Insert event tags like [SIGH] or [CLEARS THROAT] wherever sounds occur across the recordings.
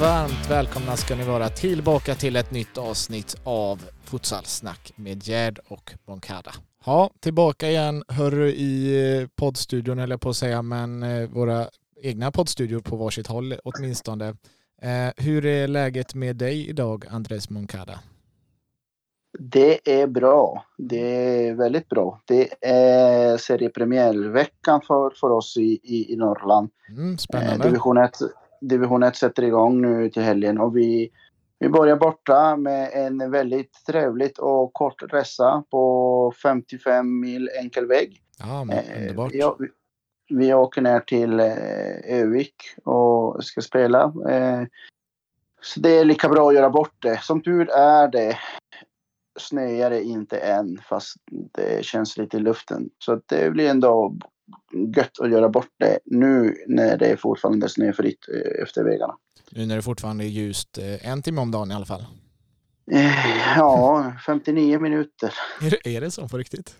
Varmt välkomna ska ni vara tillbaka till ett nytt avsnitt av Futsalsnack med Gerd och Moncada. Ja, tillbaka igen hörru i poddstudion eller på att säga, men eh, våra egna poddstudior på varsitt håll åtminstone. Eh, hur är läget med dig idag, Andres Moncada? Det är bra. Det är väldigt bra. Det är seriepremiärveckan för, för oss i, i, i Norrland. Mm, spännande. Eh, division 1 division 1 sätter igång nu till helgen och vi, vi börjar borta med en väldigt trevligt och kort resa på 55 mil enkel väg. Ja, men Eh, underbart. Ja, vi, vi åker ner till eh, Övik och ska spela. Eh, så det är lika bra att göra bort det. Som tur är det snöar det inte än fast det känns lite i luften. Så det blir ändå gött att göra bort det nu när det är fortfarande snöfritt eh, efter vägarna. Nu när det fortfarande är ljust eh, en timme om dagen i alla fall. Eh, Ja, 59 minuter. [LAUGHS] Är det, är det så på riktigt?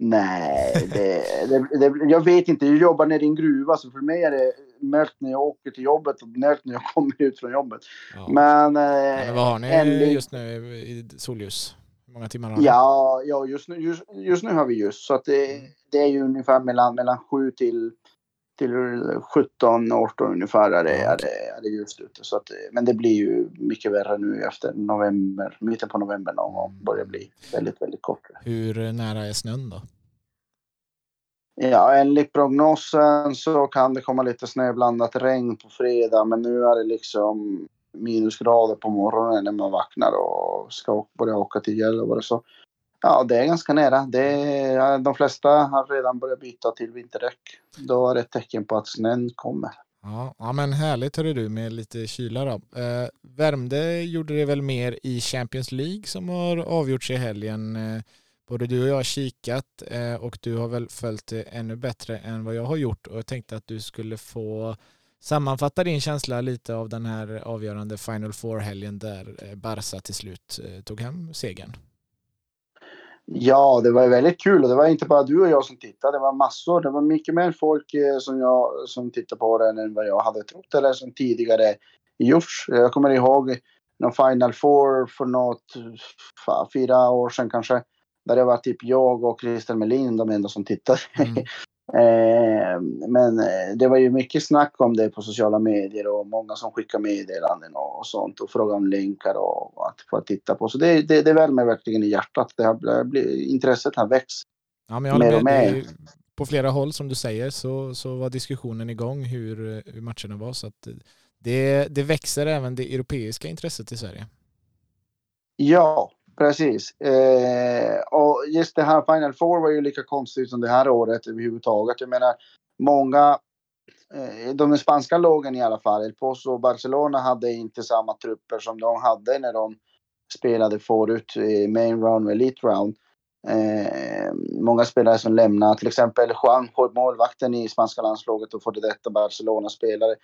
Nej, det, det, det, jag vet inte. Jag jobbar nere i en gruva så för mig är det mörkt när jag åker till jobbet och mörkt när jag [LAUGHS] kommer ut från jobbet. Ja. Men, eh, men vad har ni en- just nu i solljus? Många timmar har ni? Ja, ja just, nu, just, just nu har vi ljus. Så att det, det är ju ungefär mellan, mellan 7 till, till 17, 18 ungefär är det, är det, är det ljust ute. Så att, men det blir ju mycket värre nu efter november, mitten på november någon gång. Börjar bli väldigt, väldigt kort. Hur nära är snön då? Ja, enligt prognosen så kan det komma lite snöblandat regn på fredag, men nu är det liksom minusgrader på morgonen när man vaknar och ska börja åka till Gällivare. Så ja, det är ganska nära. Det är, de flesta har redan börjat byta till vinterdäck. Då är det ett tecken på att snön kommer. Ja, ja men härligt hörru du med lite kyla då. Eh, Värmde gjorde det väl mer i Champions League som har avgjorts i helgen. Eh, både du och jag har kikat eh, och du har väl följt det ännu bättre än vad jag har gjort och jag tänkte att du skulle få sammanfatta din känsla lite av den här avgörande Final Four-helgen där eh, Barca till slut eh, tog hem segern. Ja, det var väldigt kul och det var inte bara du och jag som tittade. Det var massor. Det var mycket mer folk eh, som, jag, som tittade på den än vad jag hade trott eller som tidigare gjorts. Jag kommer ihåg någon Final Four för något, fyra år sedan kanske. Där det var typ jag och Christer Melin de enda som tittade. Mm. [LAUGHS] Eh, men eh, det var ju mycket snack om det på sociala medier och många som skickar meddelanden och sånt och frågar om länkar och att få titta på. Så det, det, det värmer verkligen i hjärtat. Det har, blir, intresset har växt. Ja, men jag Mer och mer. På flera håll som du säger så, så var diskussionen igång hur, hur matcherna var. Så att det, det växer även det europeiska intresset i Sverige. Ja, precis. Eh, och just det här Final Four var ju lika konstigt som det här året överhuvudtaget. Jag menar, många, eh, de spanska lagen i alla fall, El Pozo och Barcelona hade inte samma trupper som de hade när de spelade förut i main round och elite round. Eh, många spelare som lämnade, till exempel Juan, målvakten i spanska landslaget och före detta Barcelona-spelare,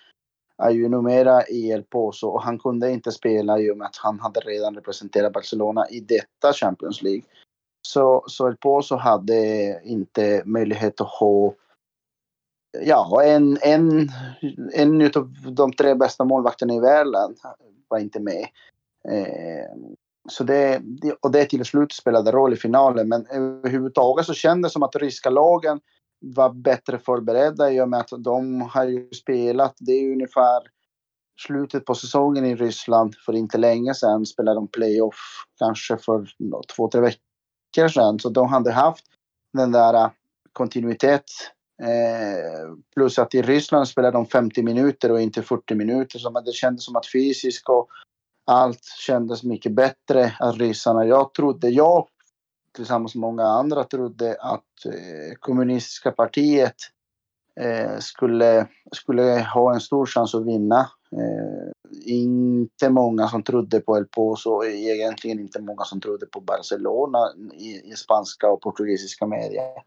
är ju numera i El Pozo och han kunde inte spela i och med att han hade redan representerat Barcelona i detta Champions League. Så, så El Pozo hade inte möjlighet att ha ja, en, en, en av de tre bästa målvakterna i världen var inte med. Eh, så det, och det till slut spelade roll i finalen men överhuvudtaget så kändes det som att ryska lagen var bättre förberedda i och med att de har ju spelat, det är ungefär slutet på säsongen i Ryssland för inte länge sedan spelade de playoff kanske för två, tre veckor sedan. Så de hade haft den där äh, kontinuitet. Eh, plus att i Ryssland spelade de 50 minuter och inte 40 minuter. Så det kändes som att fysiskt och allt kändes mycket bättre att ryssarna. Jag trodde, jag tillsammans med många andra trodde att eh, kommunistiska partiet eh, skulle, skulle ha en stor chans att vinna. Eh, inte många som trodde på El Pozo och egentligen inte många som trodde på Barcelona i, i spanska och portugisiska medier.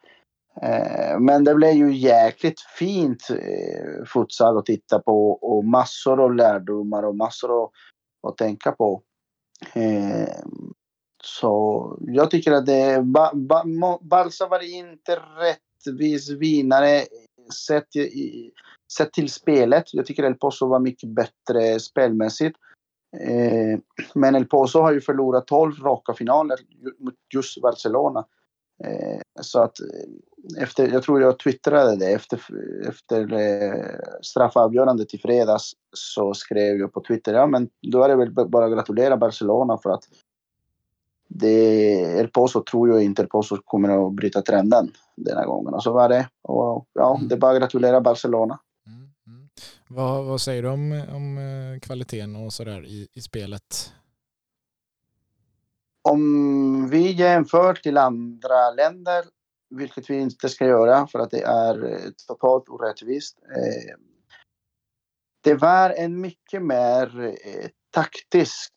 Eh, men det blev ju jäkligt fint eh, futsal att titta på och massor av lärdomar och massor att, att tänka på. Så jag tycker att det, ba, ba, Barca var inte rättvis vinnare sett i, sett till spelet, jag tycker El Pozo var mycket bättre spelmässigt. Eh, men El Pozo har ju förlorat 12 raka finaler mot just Barcelona. Eh, så att eh, efter, jag tror jag twittrade det efter, efter eh, straffavgörandet i fredags så skrev jag på Twitter, ja men då är det väl bara att gratulera Barcelona för att det El Pozo tror jag inte El Pozo kommer att bryta trenden denna gången. Och så var det. Och ja, mm. det är bara att gratulera Barcelona. Mm, mm. Vad, vad säger du om, om kvaliteten och sådär i, i spelet? Om vi jämför till andra länder, vilket vi inte ska göra för att det är totalt orättvist. Eh, det var en mycket mer eh, taktisk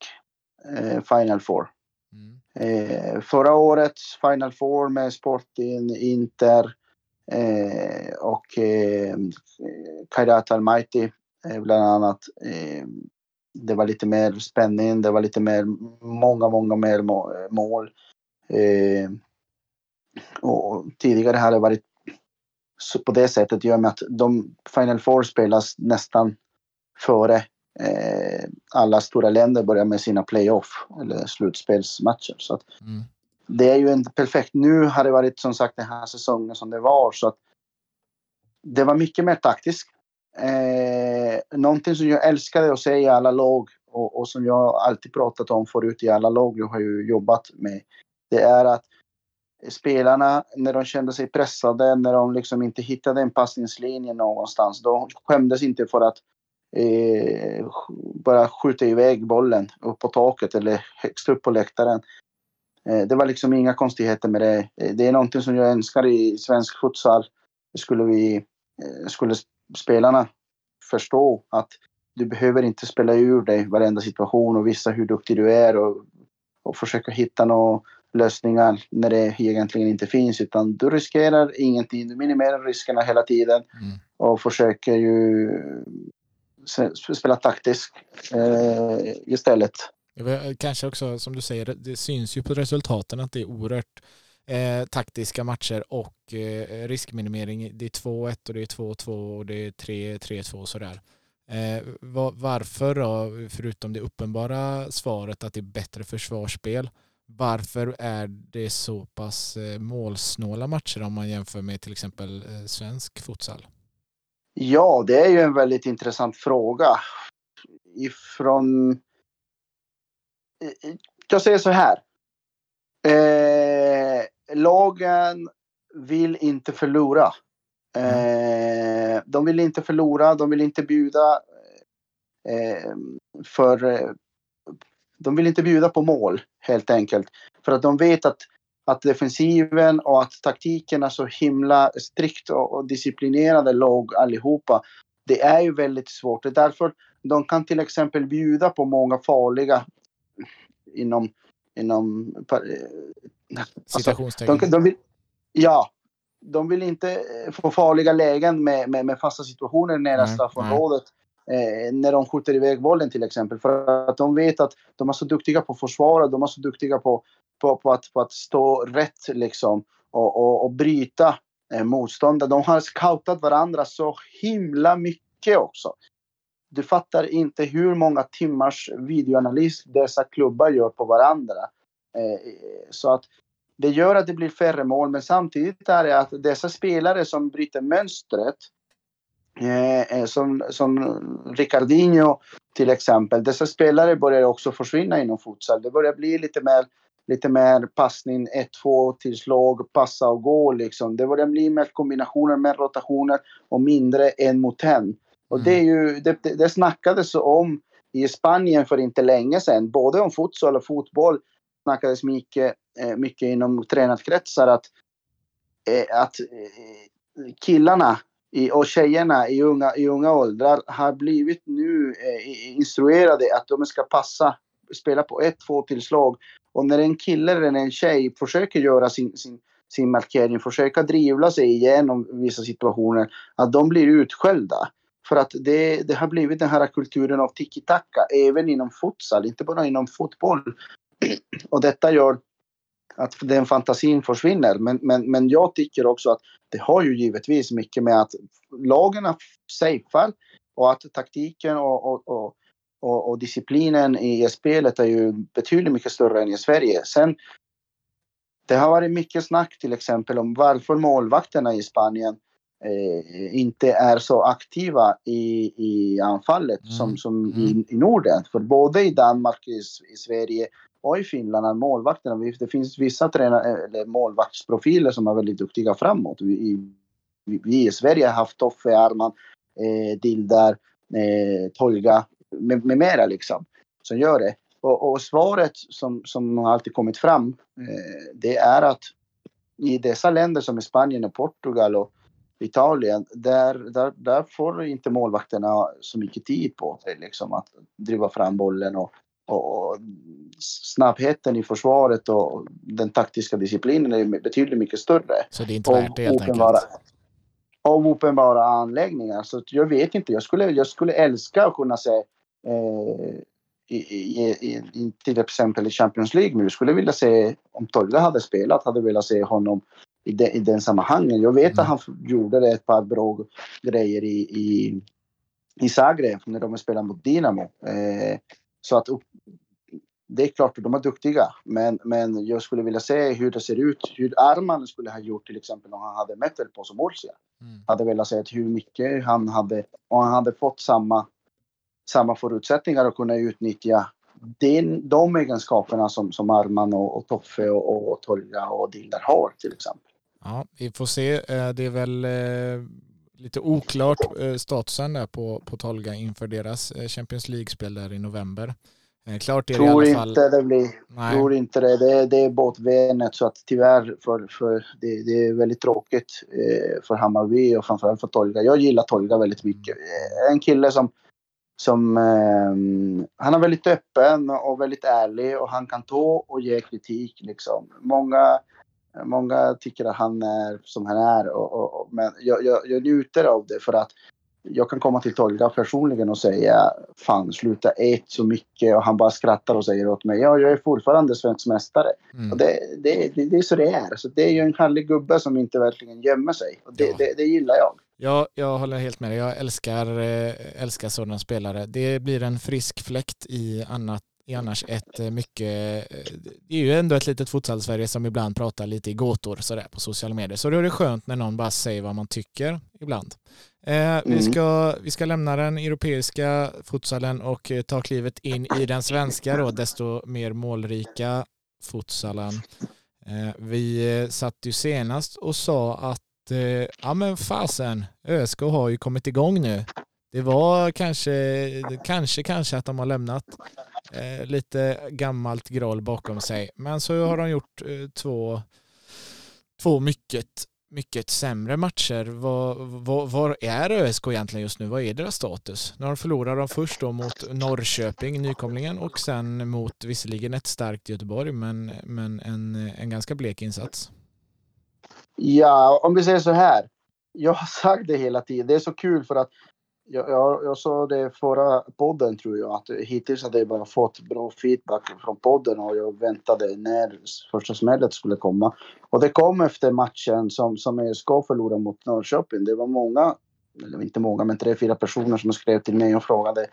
eh, Final Four. Mm. Eh, förra årets Final Four med Sporting, Inter eh, och eh, Kairat Almighty eh, bland annat. Eh, det var lite mer spänning, det var lite mer, många, många mer mål. Eh, och tidigare har det varit så på det sättet gör med att de Final Four spelas nästan före eh, alla stora länder börjar med sina playoff eller slutspelsmatcher. Så att mm. Det är ju inte perfekt. Nu har det varit som sagt den här säsongen som det var så att det var mycket mer taktiskt. Eh, någonting som jag älskade att säga i alla lag och, och, som jag alltid pratat om förut i alla lag jag har ju jobbat med. Det är att spelarna, när de kände sig pressade, när de liksom inte hittade en passningslinje någonstans, de skämdes inte för att eh, bara skjuta iväg bollen upp på taket eller högst upp på läktaren. Eh, det var liksom inga konstigheter med det. Eh, det är någonting som jag önskar i svensk futsal. Skulle vi, eh, skulle spelarna förstå att du behöver inte spela ur dig varenda situation och visa hur duktig du är och, och försöka hitta några lösningar när det egentligen inte finns utan du riskerar ingenting. Du minimerar riskerna hela tiden mm. och försöker ju spela taktiskt eh, istället. Eh, kanske också som du säger, det syns ju på resultaten att det är oerhört eh, taktiska matcher och eh, riskminimering. Det är 2-1 och det är 2-2 och det är 3-3-2 och sådär. Eh, var, varför då, förutom det uppenbara svaret att det är bättre försvarsspel, varför är det så pass eh, målsnåla matcher om man jämför med till exempel eh, svensk futsal? Ja, det är ju en väldigt intressant fråga. Ifrån... Eh, eh, jag säger så här. Eh, lagen vill inte förlora. Eh, de vill inte förlora, de vill inte bjuda eh, för... Eh, de vill inte bjuda på mål helt enkelt. För att de vet att att defensiven och att taktiken är så himla strikt och, disciplinerade lag allihopa. Det är ju väldigt svårt. Det är därför de kan till exempel bjuda på många farliga inom... inom eh, alltså, de, de vill, ja, de vill inte få farliga lägen med, med, med fasta situationer nära straffområdet. Eh, när de skjuter iväg bollen till exempel. För att de vet att de är så duktiga på att försvara, de är så duktiga på, på, på, att, på att stå rätt liksom och, och, och bryta eh, motståndare. De har scoutat varandra så himla mycket också. Du fattar inte hur många timmars videoanalys dessa klubbar gör på varandra. Eh, så att det gör att det blir färre mål, men samtidigt är det att dessa spelare som bryter mönstret Eh, eh som, som Ricardinho till exempel. Dessa spelare börjar också försvinna inom futsal. Det börjar bli lite mer, lite mer passning 1-2 tillslag, passa och gå liksom. Det börjar bli mer kombinationer, mer rotationer och mindre en mot en. Och mm. det är ju, det, det, det snackades om i Spanien för inte länge sedan, både om futsal och fotboll snackades mycket, eh, mycket inom tränarkretsar att, att killarna i, och tjejerna i unga, i unga åldrar har blivit nu eh, instruerade att de ska passa, spela på ett, två tillslag. Och när en kille eller en tjej försöker göra sin, sin, sin markering, försöka drivla sig igenom vissa situationer, att de blir utskällda. För att det, det har blivit den här kulturen av tiki-taka även inom futsal, inte bara inom fotboll. [CLEARS THROAT] Och detta gör att den fantasin försvinner. Men, men, men jag tycker också att det har ju givetvis mycket med att lagen safear och att taktiken och, och, och, och, och disciplinen i spelet är ju betydligt mycket större än i Sverige. Sen det har varit mycket snack till exempel om varför målvakterna i Spanien eh, inte är så aktiva i, i anfallet mm. som, som mm. i, i Norden. För både i Danmark, i, i Sverige och i Finland är målvakterna, det finns vissa tränare, eller målvaktsprofiler som är väldigt duktiga framåt. Vi, vi, vi i Sverige har haft Toffe, Arman, eh, Dildar, eh, Tolga med, med mera liksom. Som gör det. Och, och, svaret som, som alltid kommit fram, eh, det är att i dessa länder som i Spanien och Portugal och Italien, där, där, där får inte målvakterna så mycket tid på sig liksom att driva fram bollen och, och, och snabbheten i försvaret och den taktiska disciplinen är betydligt mycket större. Så det är inte värt det helt enkelt? Av uppenbara anläggningar. Så jag vet inte, jag skulle, jag skulle älska att kunna se eh, i, i, i, till exempel i Champions League nu. Skulle vilja se, om Tolga hade spelat, hade velat se honom i, de, i den sammanhangen. Jag vet mm. att han gjorde ett par bra grejer i, i, i Zagreb när de spelade mot Dinamo. Eh, så att det är klart att de är duktiga, men, men jag skulle vilja se hur det ser ut, hur Arman skulle ha gjort till exempel om han hade Metal på som Borussia. Mm. Hade velat se hur mycket han hade, om han hade fått samma samma förutsättningar att kunna utnyttja den, de egenskaperna som, som Arman och, och Toffe och, och Tolga och Dildar har till exempel. Ja, vi får se. Eh, det är väl eh, lite oklart eh, statusen där på, på Tolga inför deras Champions League-spel där i november. Klart är det tror i alla fall... Inte det blir, Nej. Tror inte det. Det, det är båtvänet så att tyvärr för, för det, det är väldigt tråkigt för Hammarby och framförallt för Tolga. Jag gillar Tolga väldigt mycket. En kille som som eh, han är väldigt öppen och väldigt ärlig och han kan ta och ge kritik liksom. Många, många tycker att han är som han är och, och, och men jag, jag, jag njuter av det för att jag kan komma till Tolga personligen och säga fan sluta ät så mycket och han bara skrattar och säger åt mig ja jag är fortfarande svensk mästare. Mm. Och det, det, det, det, är så det är. Så det är ju en härlig gubbe som inte verkligen gömmer sig. Och det, ja. det, det gillar jag. Ja, jag håller helt med dig. Jag älskar, eh, älskar sådana spelare. Det blir en frisk fläkt i annat i annars ett eh, mycket, eh, det är ju ändå ett litet futsal-Sverige som ibland pratar lite i gåtor sådär på sociala medier. Så då är det skönt när någon bara säger vad man tycker ibland. Eh, mm. vi, ska, vi ska lämna den europeiska futsalen och ta klivet in i den svenska då, desto mer målrika futsalen. Vi satt ju senast och sa att eh, ja men fasen, ÖSK har ju kommit igång nu. Det var kanske, kanske, kanske att de har lämnat eh, lite gammalt groll bakom sig. Men så har de gjort eh, två, två mycket, mycket sämre matcher. Var, var, var, är ÖSK egentligen just nu? Vad är deras status? När de förlorar de först då mot Norrköping, nykomlingen, och sen mot visserligen ett starkt Göteborg, men, men en, en ganska blek insats. Ja, om vi säger så här. Jag har sagt det hela tiden. Det är så kul för att jag, jag, jag sa det förra podden tror jag att hittills hade jag bara fått bra feedback från podden och jag väntade när första smället skulle komma. Och det kom efter matchen som, som ska förlora mot Norrköping. Det var många, eller inte många, men tre, fyra personer som skrev till mig och frågade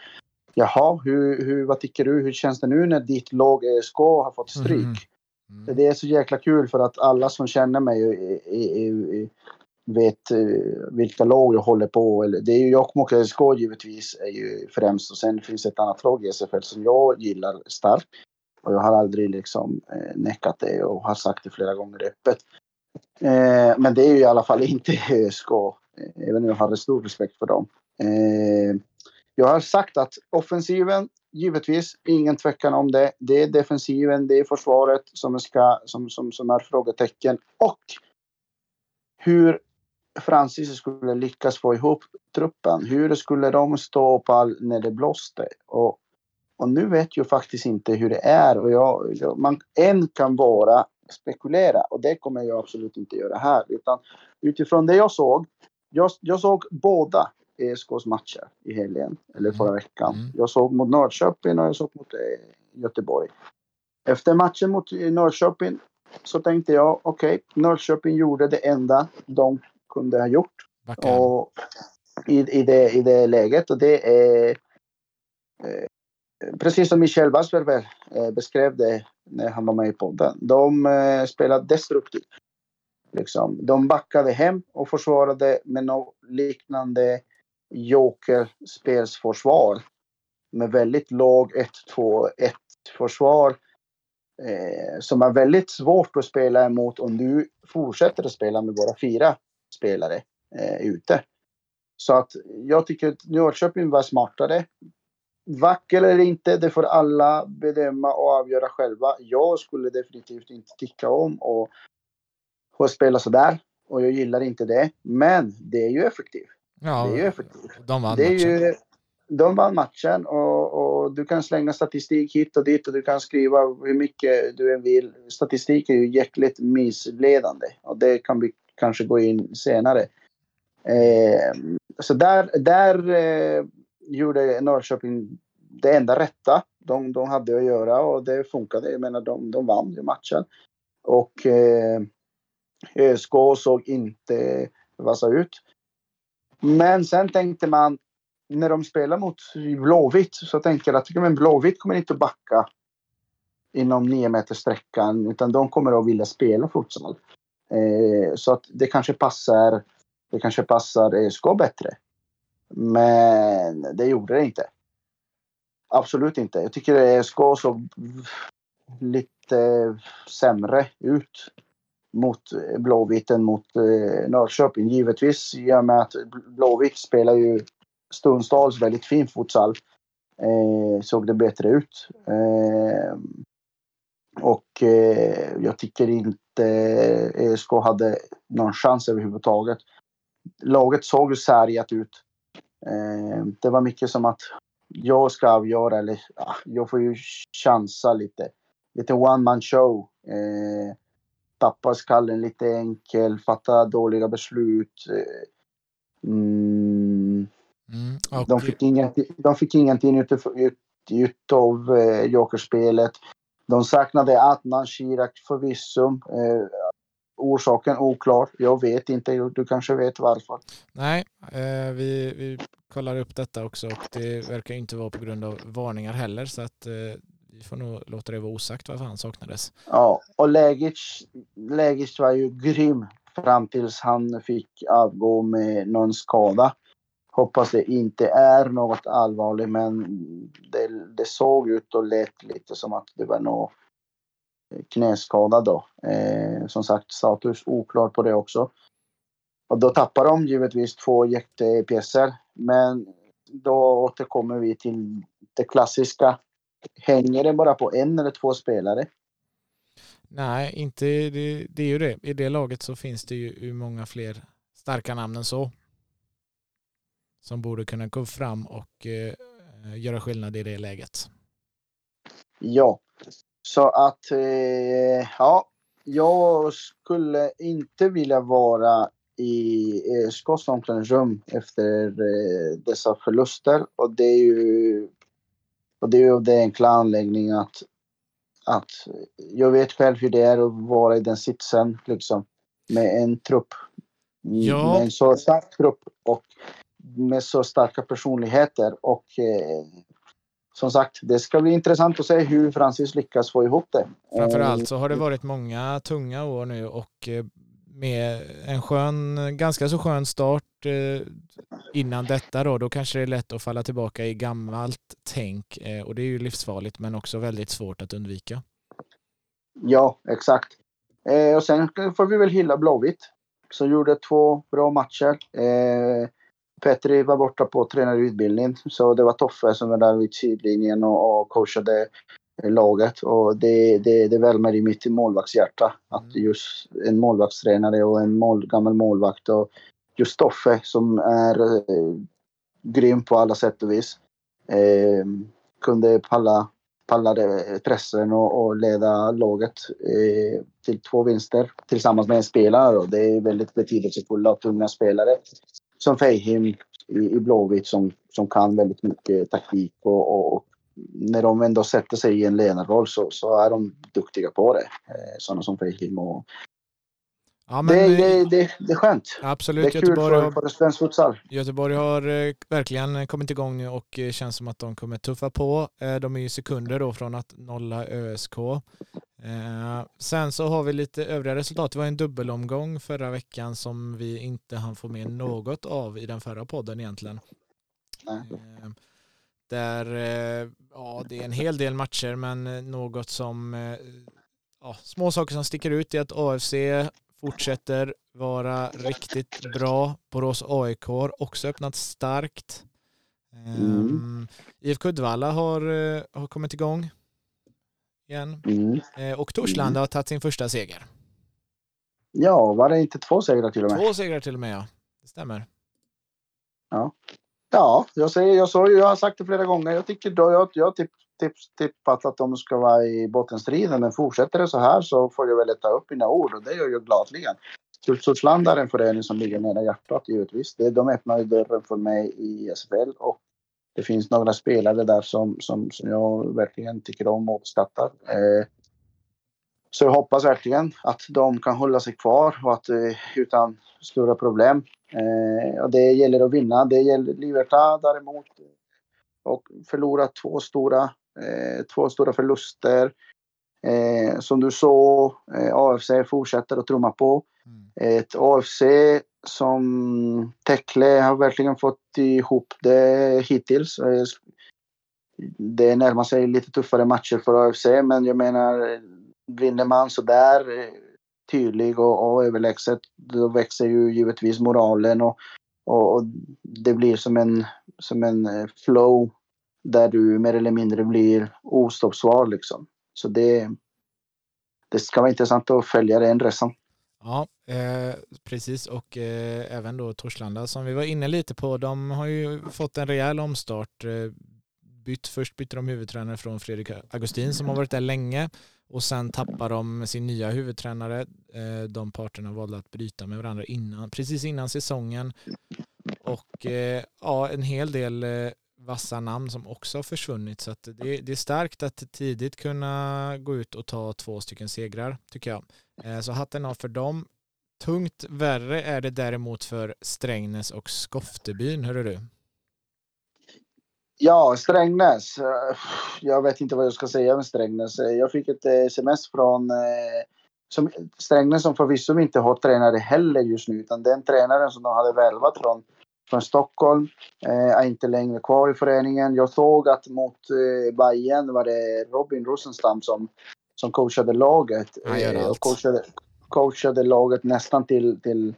Jaha, hur, hur, vad tycker du? Hur känns det nu när ditt lag ska har fått stryk? Mm. Mm. Det är så jäkla kul för att alla som känner mig vet eh, vilka lag jag håller på. Det är ju Jokkmokk och SK givetvis är ju främst och sen finns ett annat lag i SFL som jag gillar starkt. Och jag har aldrig liksom eh, neckat det och har sagt det flera gånger öppet. Eh, men det är ju i alla fall [LAUGHS] inte ÖSK, eh, även om jag har stor respekt för dem. Eh, jag har sagt att offensiven givetvis, ingen tvekan om det. Det är defensiven, det är försvaret som, ska, som, som, som är frågetecken. Och hur Francis skulle lyckas få ihop truppen. Hur skulle de stå på all när det blåste? Och, och nu vet jag faktiskt inte hur det är. Och jag, jag, man, en kan bara spekulera och det kommer jag absolut inte göra här. Utan utifrån det jag såg. Jag, jag såg båda ESKs matcher i helgen, eller förra mm. veckan. Mm. Jag såg mot Norrköping och jag såg mot eh, Göteborg. Efter matchen mot Norrköping så tänkte jag okej, okay, Norrköping gjorde det enda de kunde ha gjort. Och i, i, det, I det läget och det är eh, precis som Michel Wasberger eh, beskrev det när han var med i podden. De eh, spelade destruktivt. Liksom. De backade hem och försvarade med något liknande jokerspelsförsvar med väldigt låg 1-2-1 försvar eh, som är väldigt svårt att spela emot om du fortsätter att spela med bara fyra spelare eh, ute. Så att jag tycker att Norrköping var smartare. Vacker eller inte, det får alla bedöma och avgöra själva. Jag skulle definitivt inte tycka om att få spela sådär. Och jag gillar inte det. Men det är ju effektivt. Ja, det är ju effektivt. De vann det är matchen. Ju, de vann matchen och, och, du kan slänga statistik hit och dit och du kan skriva hur mycket du än vill. Statistik är ju jäkligt missledande och det kan vi kanske gå in senare. Eh, så där, där eh, gjorde Norrköping det enda rätta de, de hade att göra och det funkade. Jag menar, de, de vann ju matchen. Och eh, ÖSK såg inte vassa ut. Men sen tänkte man när de spelar mot Blåvitt så tänker jag att men Blåvitt kommer inte att backa inom nio meters sträckan utan de kommer att vilja spela fotboll. Eh, så att det kanske passar det kanske passar ESK bättre. Men det gjorde det inte. Absolut inte. Jag tycker ESK såg lite sämre ut mot eh, Blåvitt än mot eh, Norrköping. Givetvis i och med att Blåvitt spelar ju stundstals väldigt fin futsal. Eh, såg det bättre ut. Eh, och eh, jag tycker inte eh, ESK hade någon chans överhuvudtaget laget såg ju sargat ut. Eh, det var mycket som att jag ska avgöra eller ah, jag får ju chansa lite. Lite one man show. Eh, tappar skallen lite enkel, fatta dåliga beslut. Mm. Mm, okay. de, fick ingenting, de fick ingenting ut, ut, ut av eh, jokerspelet. De saknade Adnan Shirak förvisso. Eh, orsaken oklar. Jag vet inte, du kanske vet varför. Nej, eh, vi, vi kollar upp detta också och det verkar inte vara på grund av varningar heller så att eh, vi får nog låta det vara osagt varför han saknades. Ja, och Lägic, Lägic var ju grym fram tills han fick avgå med någon skada. Hoppas det inte är något allvarligt men det, det såg ut och lät lite som att det var något knäskada då. Eh, som sagt, status oklar på det också. Och då tappar de givetvis två jättepjäser. Men då återkommer vi till det klassiska. Hänger det bara på en eller två spelare? Nej, inte det, det är ju det. I det laget så finns det ju många fler starka namn än så. Som borde kunna gå fram och eh, göra skillnad i det läget. Ja, så att, eh, ja, jag skulle inte vilja vara i ÖSKs omklädningsrum efter eh, dessa förluster. Och det är ju och det är ju det enkla anläggningen att, att jag vet själv hur det är att vara i den sitsen liksom med en trupp. Ja. Med en så stark trupp och med så starka personligheter och eh, som sagt, det ska bli intressant att se hur Francis lyckas få ihop det. Framförallt så har det varit många tunga år nu och eh, med en skön, ganska så skön start eh, innan detta då, då kanske det är lätt att falla tillbaka i gammalt tänk eh, och det är ju livsfarligt men också väldigt svårt att undvika. Ja, exakt. Och sen får vi väl hylla Blåvitt som gjorde två bra matcher. Petri var borta på tränarutbildning så det var Toffe som var där vid sidlinjen och, och coachade laget och det, det, det värmer i mitt målvaktshjärta att mm. just en målvaktstränare och en mål, gammal målvakt och just Stoffe som är eh, grym på alla sätt och vis eh, kunde palla, palla eh, pressen och, och leda laget eh, till två vinster tillsammans med en spelare och det är väldigt betydelsefulla och tunga spelare som Feihim i, i Blåvitt som, som kan väldigt mycket taktik och, och, när de ändå sätter sig i en ledarroll så, så är de duktiga på det. Eh, sådana som Feihim. och Ja, men, det, det, det, det, är skönt. Absolut. Det är kul Göteborg för, för svensk futsal. Göteborg har eh, verkligen kommit igång nu och eh, känns som att de kommer tuffa på. Eh, de är ju sekunder då från att nolla ÖSK. Eh, sen så har vi lite övriga resultat. Det var en dubbelomgång förra veckan som vi inte hann få med något av i den förra podden egentligen. Eh, där, eh, ja det är en hel del matcher men något som ja, små saker som sticker ut är att AFC fortsätter vara riktigt bra. Borås AIK har också öppnat starkt. Mm. Um, IFK Uddevalla har, uh, har kommit igång igen. Mm. Uh, och Torslanda mm. har tagit sin första seger. Ja, var det inte två segrar till och med? Två segrar till och med, ja. Det stämmer. Ja, ja jag, säger, jag, så, jag har sagt det flera gånger. Jag tycker då, jag, jag tipp, tips, tippat att de ska vara i bottenstriden. Men fortsätter det så här så får jag väl ta upp mina ord och det gör jag gladligen. Tultsortsland är en förening som ligger nära hjärtat givetvis. De öppnade dörren för mig i SFL och det finns några spelare där som, som, som jag verkligen tycker om och uppskattar. Eh, så jag hoppas verkligen att de kan hålla sig kvar och att eh, utan stora problem. Eh, och det gäller att vinna. Det gäller Libertad däremot eh, och förlora två stora två stora förluster. Eh, som du såg, eh, AFC fortsätter att trumma på. Mm. Ett AFC som Tekle har verkligen fått ihop det hittills. Eh, det närmar sig lite tuffare matcher för AFC, men jag menar vinner man så där eh, tydlig och, och överlägset, då växer ju givetvis moralen och, och, och, det blir som en, som en eh, flow där du mer eller mindre blir ostoppsvar liksom. Så det, det ska vara intressant att följa den resan. Ja, eh, precis och eh, även då Torslanda som vi var inne lite på. De har ju fått en rejäl omstart. Eh, bytt, först bytte de huvudtränare från Fredrik Augustin som har varit där länge och sen tappar de sin nya huvudtränare. Eh, de parterna valde att bryta med varandra innan, precis innan säsongen. Och eh, ja, en hel del eh, vassa namn som också har försvunnit. Så det, det, är starkt att tidigt kunna gå ut och ta två stycken segrar tycker jag. Eh, så hatten av för dem. Tungt värre är det däremot för Strängnäs och Skoftebyn, hörru du. Ja, Strängnäs. Eh, jag vet inte vad jag ska säga om Strängnäs. Eh, jag fick ett eh, sms från som, Strängnäs som förvisso inte har tränare heller just nu utan den tränaren som de hade värvat från från Stockholm. Eh, är inte längre kvar i föreningen. Jag såg att mot eh, Bayern var det Robin Rosenstam som, som coachade laget. Eh, och coachade, coachade laget nästan till, till,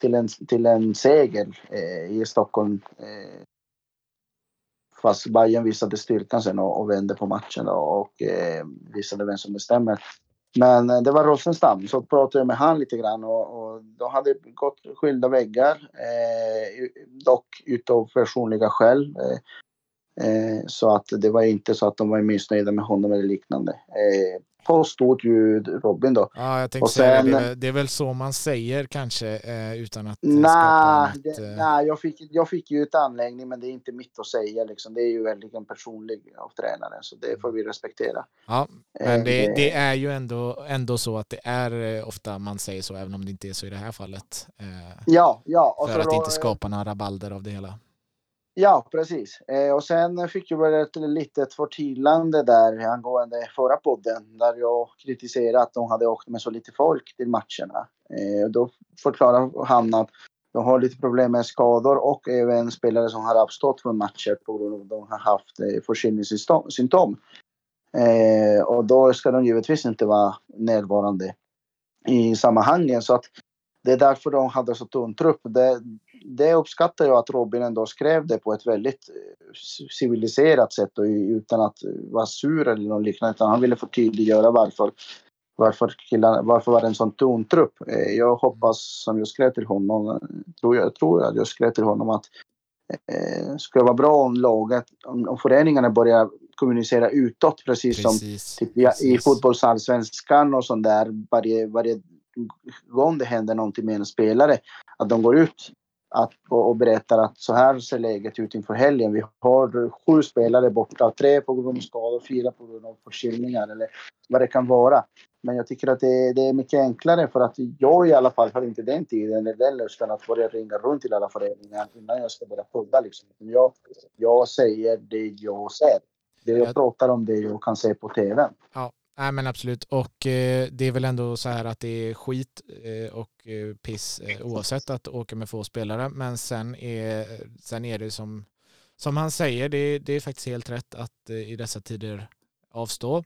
till, en, till en seger eh, i Stockholm. Eh, fast Bayern visade styrkan sen och, och vände på matchen och, och eh, visade vem som bestämmer. Men eh, det var Rosenstam, så pratade jag med han lite grann och, och de hade gått skilda väggar. Eh, dock utav personliga skäl. Eh, eh, så att det var inte så att de var missnöjda med honom eller liknande. Eh, på stort ljud Robin då. Ja, jag tänkte säga det. Är, det är väl så man säger kanske eh, utan att nah, skapa ett, eh... Nej, jag fick, jag fick ju ett anläggning men det är inte mitt att säga liksom. Det är ju verkligen personlig av tränaren så det får vi respektera. Ja, men det, eh, det, är ju ändå, ändå så att det är eh, ofta man säger så även om det inte är så i det här fallet. Eh, ja, ja. för att inte skapa några rabalder av det hela. Ja, precis. Eh, och sen fick jag väl ett litet förtydligande där angående förra podden där jag kritiserade att de hade åkt med så lite folk till matcherna. Eh, då förklarar han att de har lite problem med skador och även spelare som har avstått från matcher på grund av att de har haft eh, förkylningssymptom. Eh, och då ska de givetvis inte vara närvarande i sammanhangen. Så att det är därför de hade så tunn trupp. Det, det uppskattar jag att Robin ändå skrev det på ett väldigt eh, civiliserat sätt och utan att vara sur eller något liknande. Utan han ville förtydliggöra varför, varför, killarna, varför var det en sån tunn trupp. Eh, jag hoppas, som jag skrev till honom, tror jag, tror att jag skrev till honom att eh, skulle vara bra om laget, om, om föreningarna börjar kommunicera utåt precis, precis som typ, precis. i fotbollsallsvenskan och sånt där. Varje, varje gång det händer någonting med en spelare, att de går ut att, och, och berättar att så här ser läget ut inför helgen. Vi har sju spelare borta, tre på grund av skador, fyra på grund av förkylningar eller vad det kan vara. Men jag tycker att det, det, är mycket enklare för att jag i alla fall har inte den tiden eller den lusten att börja ringa runt till alla föreningar innan jag ska börja podda. Liksom. Jag, jag säger det jag ser. Det jag pratar om det jag kan se på tv. Ja, Nej men absolut. Och eh, det är väl ändå så här att det är skit eh, och eh, piss eh, oavsett att åka med få spelare. Men sen är, sen är det som, som han säger, det, det är faktiskt helt rätt att eh, i dessa tider avstå.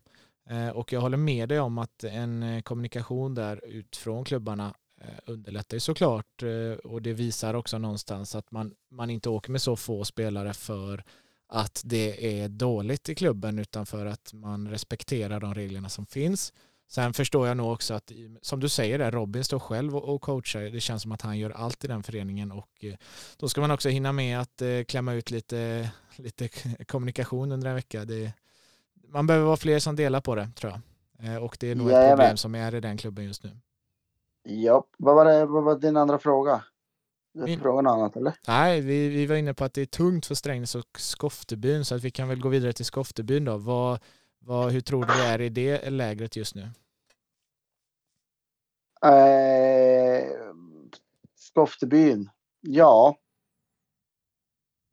Eh, och jag håller med dig om att en eh, kommunikation där utifrån klubbarna eh, underlättar ju såklart eh, och det visar också någonstans att man, man inte åker med så få spelare för att det är dåligt i klubben utan för att man respekterar de reglerna som finns. Sen förstår jag nog också att, som du säger, där, Robin står själv och coachar. Det känns som att han gör allt i den föreningen och eh, då ska man också hinna med att eh, klämma ut lite, [LAUGHS] lite kommunikation under en vecka. Det, man behöver vara fler som delar på det, tror jag. Eh, och det är nog ett problem som är i den klubben just nu. Ja, vad var, det, vad var din andra fråga? Min... Fråga något annat eller? Nej, vi, vi var inne på att det är tungt för Strängnäs och Skoftebyn så att vi kan väl gå vidare till Skoftebyn då. Vad, vad, hur tror du det är i det lägret just nu? Eh, Skoftebyn, ja.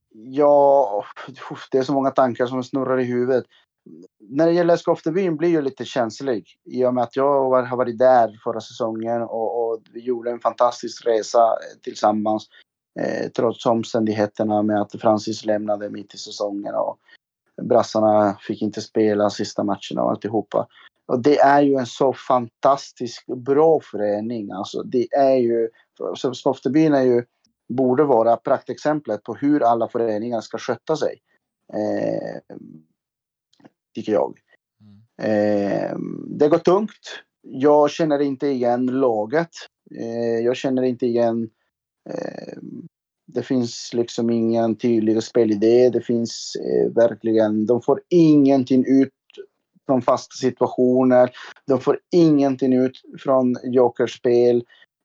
Ja, [LAUGHS] det är så många tankar som snurrar i huvudet. När det gäller Skoftebyn blir jag lite känslig i och med att jag har varit där förra säsongen och, och vi gjorde en fantastisk resa eh, tillsammans. Eh, trots omständigheterna med att Francis lämnade mitt i säsongen och brassarna fick inte spela sista matcherna och alltihopa. Och det är ju en så fantastiskt bra förening. Alltså det är ju, Skoftebyn är ju, borde vara praktexemplet på hur alla föreningar ska sköta sig. Eh, tycker jag. Mm. Eh, det går tungt. Jag känner inte igen laget. Eh, jag känner inte igen... Eh, det finns liksom ingen tydlig spelidé. Det finns eh, verkligen... De får ingenting ut från fasta situationer. De får ingenting ut från jokerspel.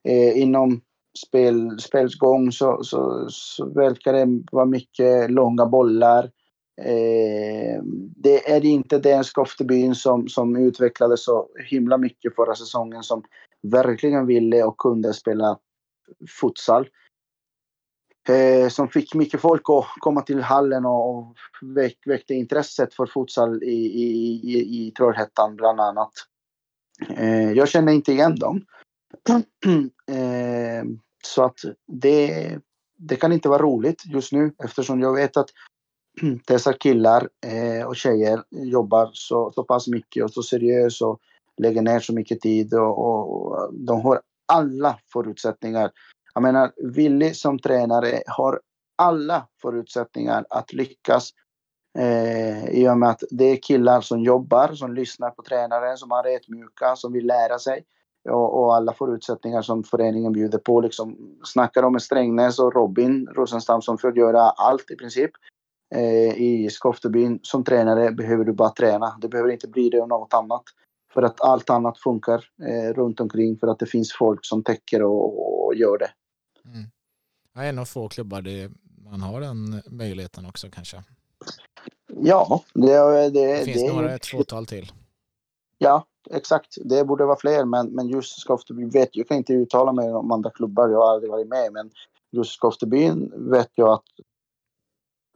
Eh, inom spel, spelsgång så, så, så verkar det vara mycket långa bollar. Eh, det är inte den Skoftebyn som, som utvecklades så himla mycket förra säsongen som verkligen ville och kunde spela futsal. Eh, som fick mycket folk att komma till hallen och, och väck, väckte intresset för futsal i, i, i, i Trollhättan bland annat. Eh, jag känner inte igen dem. [CLEARS THROAT] eh, så att det, det kan inte vara roligt just nu eftersom jag vet att [CLEARS THROAT] dessa killar eh, och tjejer jobbar så, så pass mycket och så seriöst och lägger ner så mycket tid och, och de har alla förutsättningar. Jag menar, Willy som tränare har alla förutsättningar att lyckas eh, i och med att det är killar som jobbar, som lyssnar på tränaren, som är mjuka, som vill lära sig och, och, alla förutsättningar som föreningen bjuder på. Liksom, snackar om Strängnäs och Robin Rosenstam som får göra allt i princip eh, i Skoftebyn som tränare behöver du bara träna. Det behöver inte bli det och något annat. För att allt annat funkar eh, runt omkring för att det finns folk som täcker och, och gör det. Mm. Ja, en av få klubbar det, man har den möjligheten också kanske. Ja, det, det, det finns det, några, ett fåtal till. Ja, exakt. Det borde vara fler, men, men just Skoftebyn vet jag kan inte uttala mig om andra klubbar. Jag har aldrig varit med, men just Skoftebyn vet jag att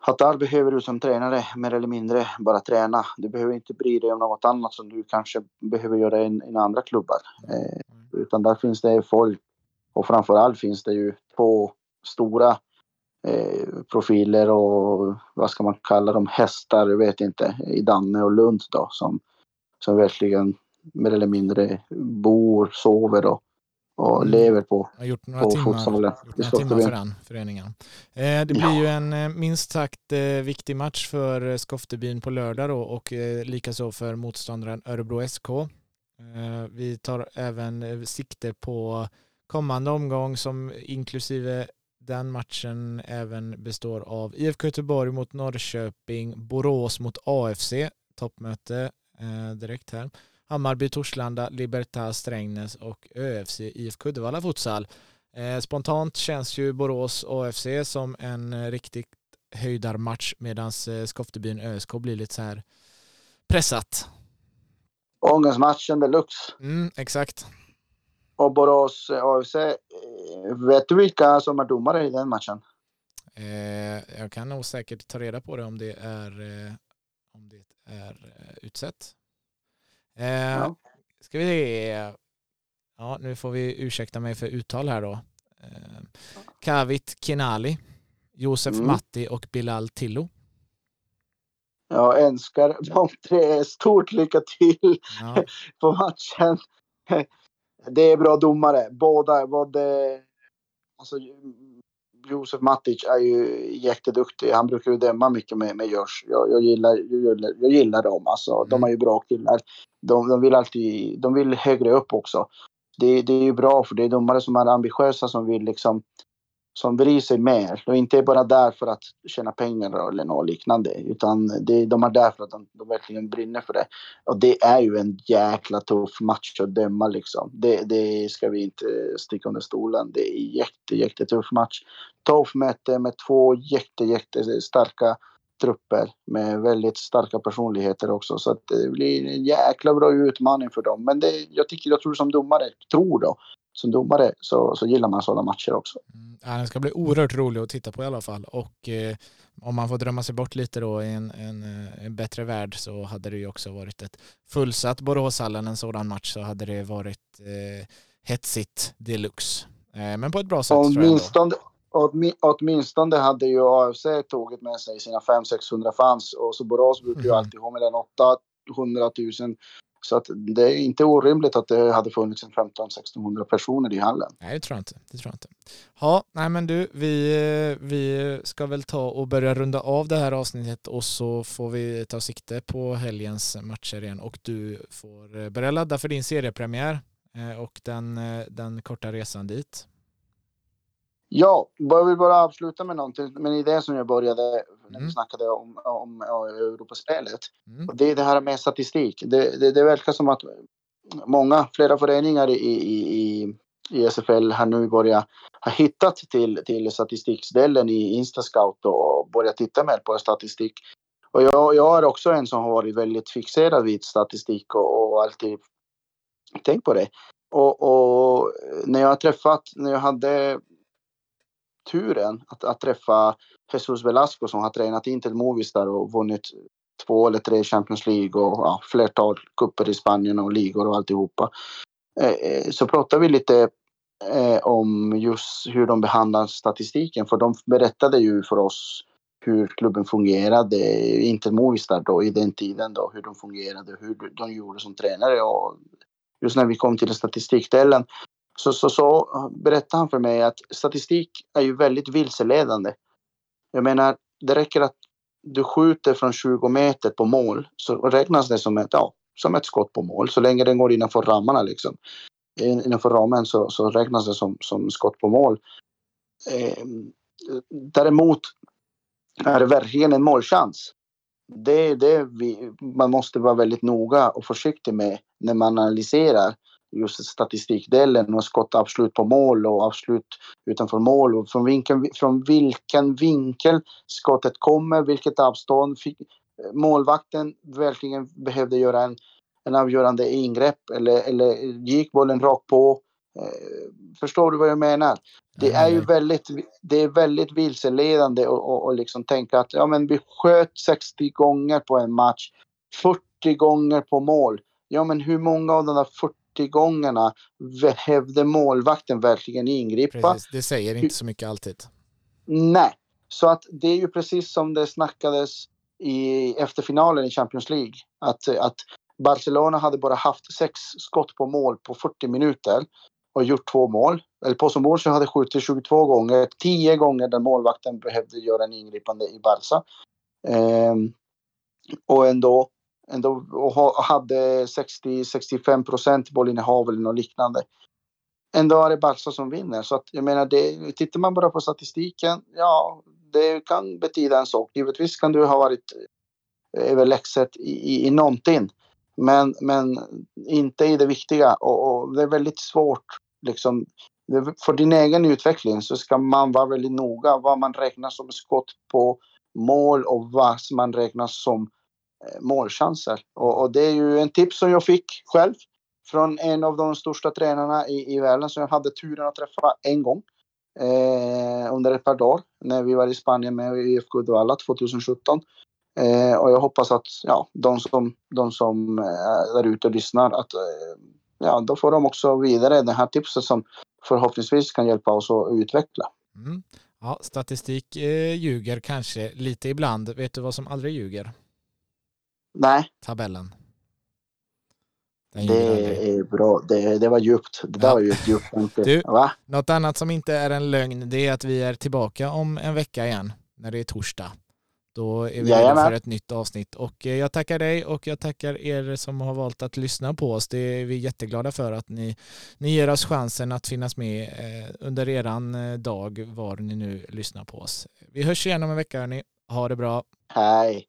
Hattar behöver du som tränare mer eller mindre bara träna. Du behöver inte bry dig om något annat som du kanske behöver göra i, andra klubbar. Eh, utan där finns det folk och framförallt finns det ju två stora eh, profiler och vad ska man kalla dem, hästar, jag vet inte, i Danne och Lund då som, som verkligen mer eller mindre bor, sover och och mm. lever på, har gjort några på timmar, fotbollen. Gjort några timmar för den föreningen. Eh, det blir ja. ju en eh, minst sagt eh, viktig match för Skoftebyn på lördag då och likaså för motståndaren Örebro SK. Vi tar även sikte på kommande omgång som inklusive den matchen även består av IFK Göteborg mot Norrköping, Borås mot AFC, toppmöte direkt här. Hammarby, Torslanda, Libertad, Strängnäs och ÖFC IFK Uddevalla Futsal. Eh, spontant känns ju Borås AFC som en eh, riktigt höjdarmatch medan eh, Skoftebyn ÖSK blir lite så här pressat. Ångestmatchen deluxe. Mm, exakt. Och Borås AFC, vet du vilka som är domare i den matchen? Eh, jag kan nog säkert ta reda på det om det är, om det är utsett. Eh, ja. Ska vi se. Ja, nu får vi ursäkta mig för uttal här då. Eh, Kavit Kinali, Josef mm. Matti och Bilal Tillo. Jag önskar de tre stort lycka till ja. [LAUGHS] på matchen. [LAUGHS] Det är bra domare. Båda, både, alltså, Josef Matic är ju jätteduktig. Han brukar ju döma mycket med, med Görs. Jag, jag, gillar, jag, gillar, jag gillar dem. Alltså, mm. De är ju bra killar. De, de, vill alltid, de vill högre upp också det, det är ju bra för det är domare som är ambitiösa som vill liksom som bryr sig mer. De är inte bara där för att tjäna pengar eller något liknande. Utan det, de är där för att de, de verkligen brinner för det. Och det är ju en jäkla tuff match att döma liksom. Det, det ska vi inte sticka under stolen. Det är jätte, jättetuff match. Tuff möte med två jätte, jätte starka trupper med väldigt starka personligheter också. Så att det blir en jäkla bra utmaning för dem. Men det, jag, tycker, jag tror som domare, tror då, som domare så, så gillar man sådana matcher också. Mm, ja, den ska bli oerhört rolig att titta på i alla fall. Och eh, om man får drömma sig bort lite då i en, en, eh, en, bättre värld så hade det ju också varit ett fullsatt Boråshallen en sådan match så hade det varit eh, hetsigt deluxe. Eh, men på ett bra sätt Åtminstone, åtminstone hade ju AFC tagit med sig sina 500-600 fans och så Borås brukar ju mm. alltid ha mellan 800 000 så att det är inte orimligt att det hade funnits en 15-1600 personer i hallen. Nej, det tror jag inte. Det tror jag inte. Ja, nej men du, vi, vi ska väl ta och börja runda av det här avsnittet och så får vi ta sikte på helgens matcher igen och du får börja ladda för din seriepremiär eh, och den, eh, den korta resan dit. Ja, jag vill bara avsluta med någonting, med en idé som jag började när vi mm. snackade om, om, om Europaspelet. Mm. Och det är det här med statistik. Det, det, det verkar som att många, flera föreningar i, i, i, i SFL har nu börjat ha hittat till, till statistikdelen i Instascout och börjat titta mer på statistik. Och jag, jag är också en som har varit väldigt fixerad vid statistik och, och alltid tänkt på det. Och, och, när jag har träffat, när jag hade turen att, att träffa Jesus Velasco som har tränat Inter Movistar och vunnit två eller tre Champions League och ja, flertal kupper i Spanien och ligor och alltihopa. Eh, eh så pratade vi lite eh, om just hur de behandlar statistiken för de berättade ju för oss hur klubben fungerade, Inter Movistar då i den tiden då, hur de fungerade, hur de gjorde som tränare och just när vi kom till statistikdelen så, så, så berättade han för mig att statistik är ju väldigt vilseledande. Jag menar, det räcker att du skjuter från 20 meter på mål så räknas det som ett, ja, som ett skott på mål så länge den går innanför ramarna liksom. Innanför ramen så, så räknas det som, som skott på mål. Eh, däremot är det verkligen en målchans. Det är det vi, man måste vara väldigt noga och försiktig med när man analyserar just statistikdelen och skott absolut på mål och absolut utanför mål och från, vinkeln, från vilken vinkel skottet kommer, vilket avstånd. Fick, målvakten verkligen behövde göra en, en avgörande ingrepp eller, eller gick bollen rakt på. Eh, förstår du vad jag menar? Det är ju väldigt, det är väldigt vilseledande att liksom tänka att ja, men vi sköt 60 gånger på en match, 40 gånger på mål. Ja, men hur många av de där 40 gångerna behövde målvakten verkligen ingripa. Precis, det säger inte så mycket alltid. Nej, så att det är ju precis som det snackades i efterfinalen i Champions League. Att, att Barcelona hade bara haft sex skott på mål på 40 minuter och gjort två mål. El Pozo Murcio hade skjutit 22 gånger, 10 gånger där målvakten behövde göra en ingripande i Barca. Ehm, och ändå ändå och hade 60-65 procent bollinnehav eller något liknande. Ändå är det Barca som vinner. Så att jag menar, det, tittar man bara på statistiken, ja, det kan betyda en sak. Givetvis kan du ha varit eh, överlägset i, i, i någonting. Men, men inte i det viktiga och, och det är väldigt svårt liksom för din egen utveckling så ska man vara väldigt noga vad man räknar som skott på mål och vad man räknar som eh, Eh, målchanser. Och, och, det är ju en tips som jag fick själv från en av de största tränarna i, i världen som jag hade turen att träffa en gång eh, under ett par dagar när vi var i Spanien med IFK Uddevalla 2017. Eh, och jag hoppas att ja, de som, de som eh, är där ute och lyssnar att eh, ja, då får de också vidare det här tipset som förhoppningsvis kan hjälpa oss att utveckla. Mm. Ja, statistik eh, ljuger kanske lite ibland. Vet du vad som aldrig ljuger? Nej. Tabellen. Det är bra. Det, det var djupt. Det där ja. var ju ett djupt du, Va? Något annat som inte är en lögn det är att vi är tillbaka om en vecka igen när det är torsdag. Då är vi redo för ett nytt avsnitt och eh, jag tackar dig och jag tackar er som har valt att lyssna på oss. Det är vi jätteglada för att ni, ni ger oss chansen att finnas med eh, under eran eh, dag var ni nu lyssnar på oss. Vi hörs igen om en vecka hörni. Ha det bra. Hej.